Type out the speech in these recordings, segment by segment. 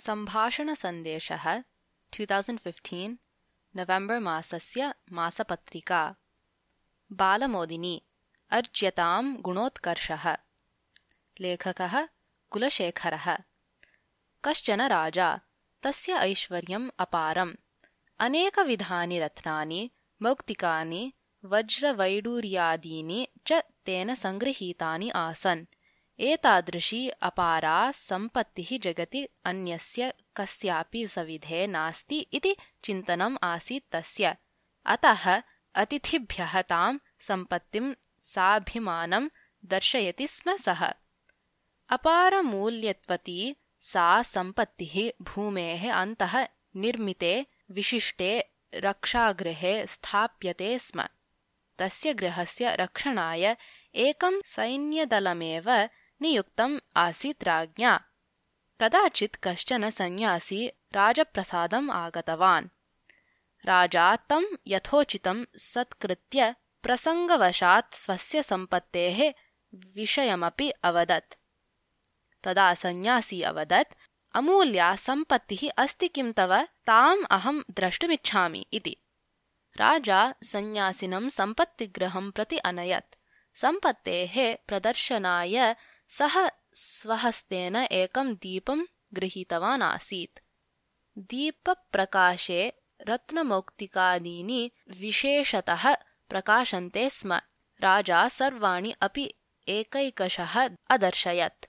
सम्भाषणसन्देशः two thousand fifteen November मासस्य मासपत्रिका। बालमोदिनी, अर्ज्यतां गुणोत्कर्षः। लेखकः, कुलशेखरः। कश्चन राजा, तस्य ऐश्वर्यम् अपारम्। अनेकविधानि रत्नानि, मौक्तिकानि, वज्रवैडूर्यादीनि च तेन सङ्गृहीतानि आसन्। एतादृशी अपारा सम्पत्तिः जगति अन्यस्य कस्यापि सविधे नास्ति इति चिन्तनम् आसीत् तस्य। अतः अतिथिभ्यः तां सम्पत्तिं साभिमानं दर्शयति स्म सः। अपारमूल्यत्वती सा सम्पत्तिः भूमेः अन्तः निर्मिते विशिष्टे रक्षागृहे स्थाप्यते स्म। तस्य गृहस्य रक्षणाय एकं सैन्यदलमेव नियुक्तम् आसीत् राज्ञा। कदाचित् कश्चन सन्न्यासी राजप्रसादम् आगतवान्। राजा तं यथोचितं सत्कृत्य प्रसङ्गवशात् स्वस्य सम्पत्तेः विषयमपि अवदत्। तदा सन्न्यासी अवदत् अमूल्या सम्पत्तिः अस्ति किं तव? ताम् अहं द्रष्टुमिच्छामि इति। राजा सन्न्यासिनं सम्पत्तिगृहं प्रति अनयत्। सम्पत्तेः प्रदर्शनाय सः स्वहस्तेन एकं दीपं गृहीतवान् आसीत् दीपप्रकाशे रत्नमौक्तिकादीनि विशेषतः प्रकाशन्ते स्म। राजा सर्वाणि अपि एकैकशः अदर्शयत्।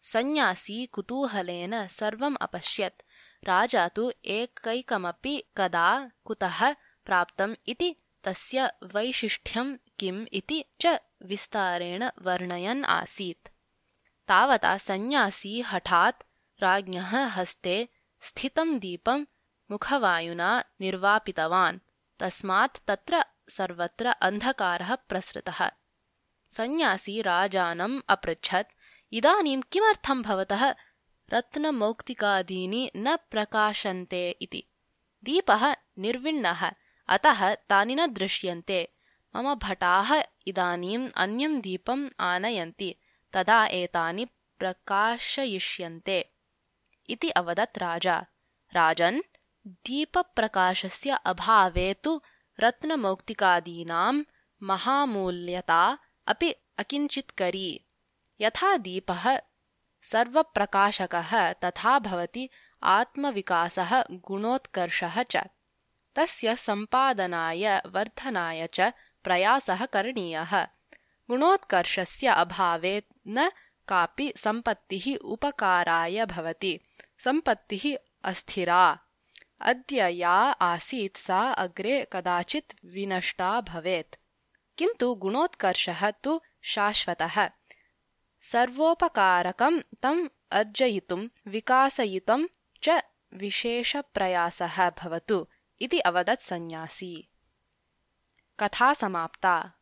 सन्न्यासी कुतूहलेन सर्वम् अपश्यत्। राजा तु एकैकमपि कदा कुतः प्राप्तम् इति तस्य वैशिष्ट्यं किम् इति च विस्तारेण वर्णयन् आसीत् तावता सन्न्यासी हठात् राज्ञः हस्ते स्थितं दीपं मुखवायुना निर्वापितवान्। तस्मात् तत्र सर्वत्र अन्धकारः प्रसृतः। सन्न्यासी राजानम् अपृच्छत् इदानीं किमर्थं भवतः रत्नमौक्तिकादीनि न प्रकाशन्ते इति। दीपः निर्विण्णः अतः तानि न दृश्यन्ते। मम भटाः इदानीम् अन्यं दीपम् आनयन्ति तदा एतानि प्रकाशयिष्यन्ते। इति अवदत् राजा। राजन् दीपप्रकाशस्य अभावे तु रत्नमौक्तिकादीनां महामूल्यता अपि अकिञ्चित्करी यथा दीपः सर्वप्रकाशकः तथा भवति आत्मविकासः गुणोत्कर्षः च। तस्य सम्पादनाय वर्धनाय च प्रयासः करणीयः गुणोत्कर्षस्य अभावे न कापि सम्पत्तिः उपकाराय भवति। सम्पत्तिः अस्थिरा। अद्य या आसीत् सा अग्रे कदाचित् विनष्टा भवेत्। किन्तु गुणोत्कर्षः तु शाश्वतः। सर्वोपकारकं तम् अर्जयितुं विकासयितुं च विशेषप्रयासः भवतु इति अवदत् सन्न्यासी। कथा समाप्ता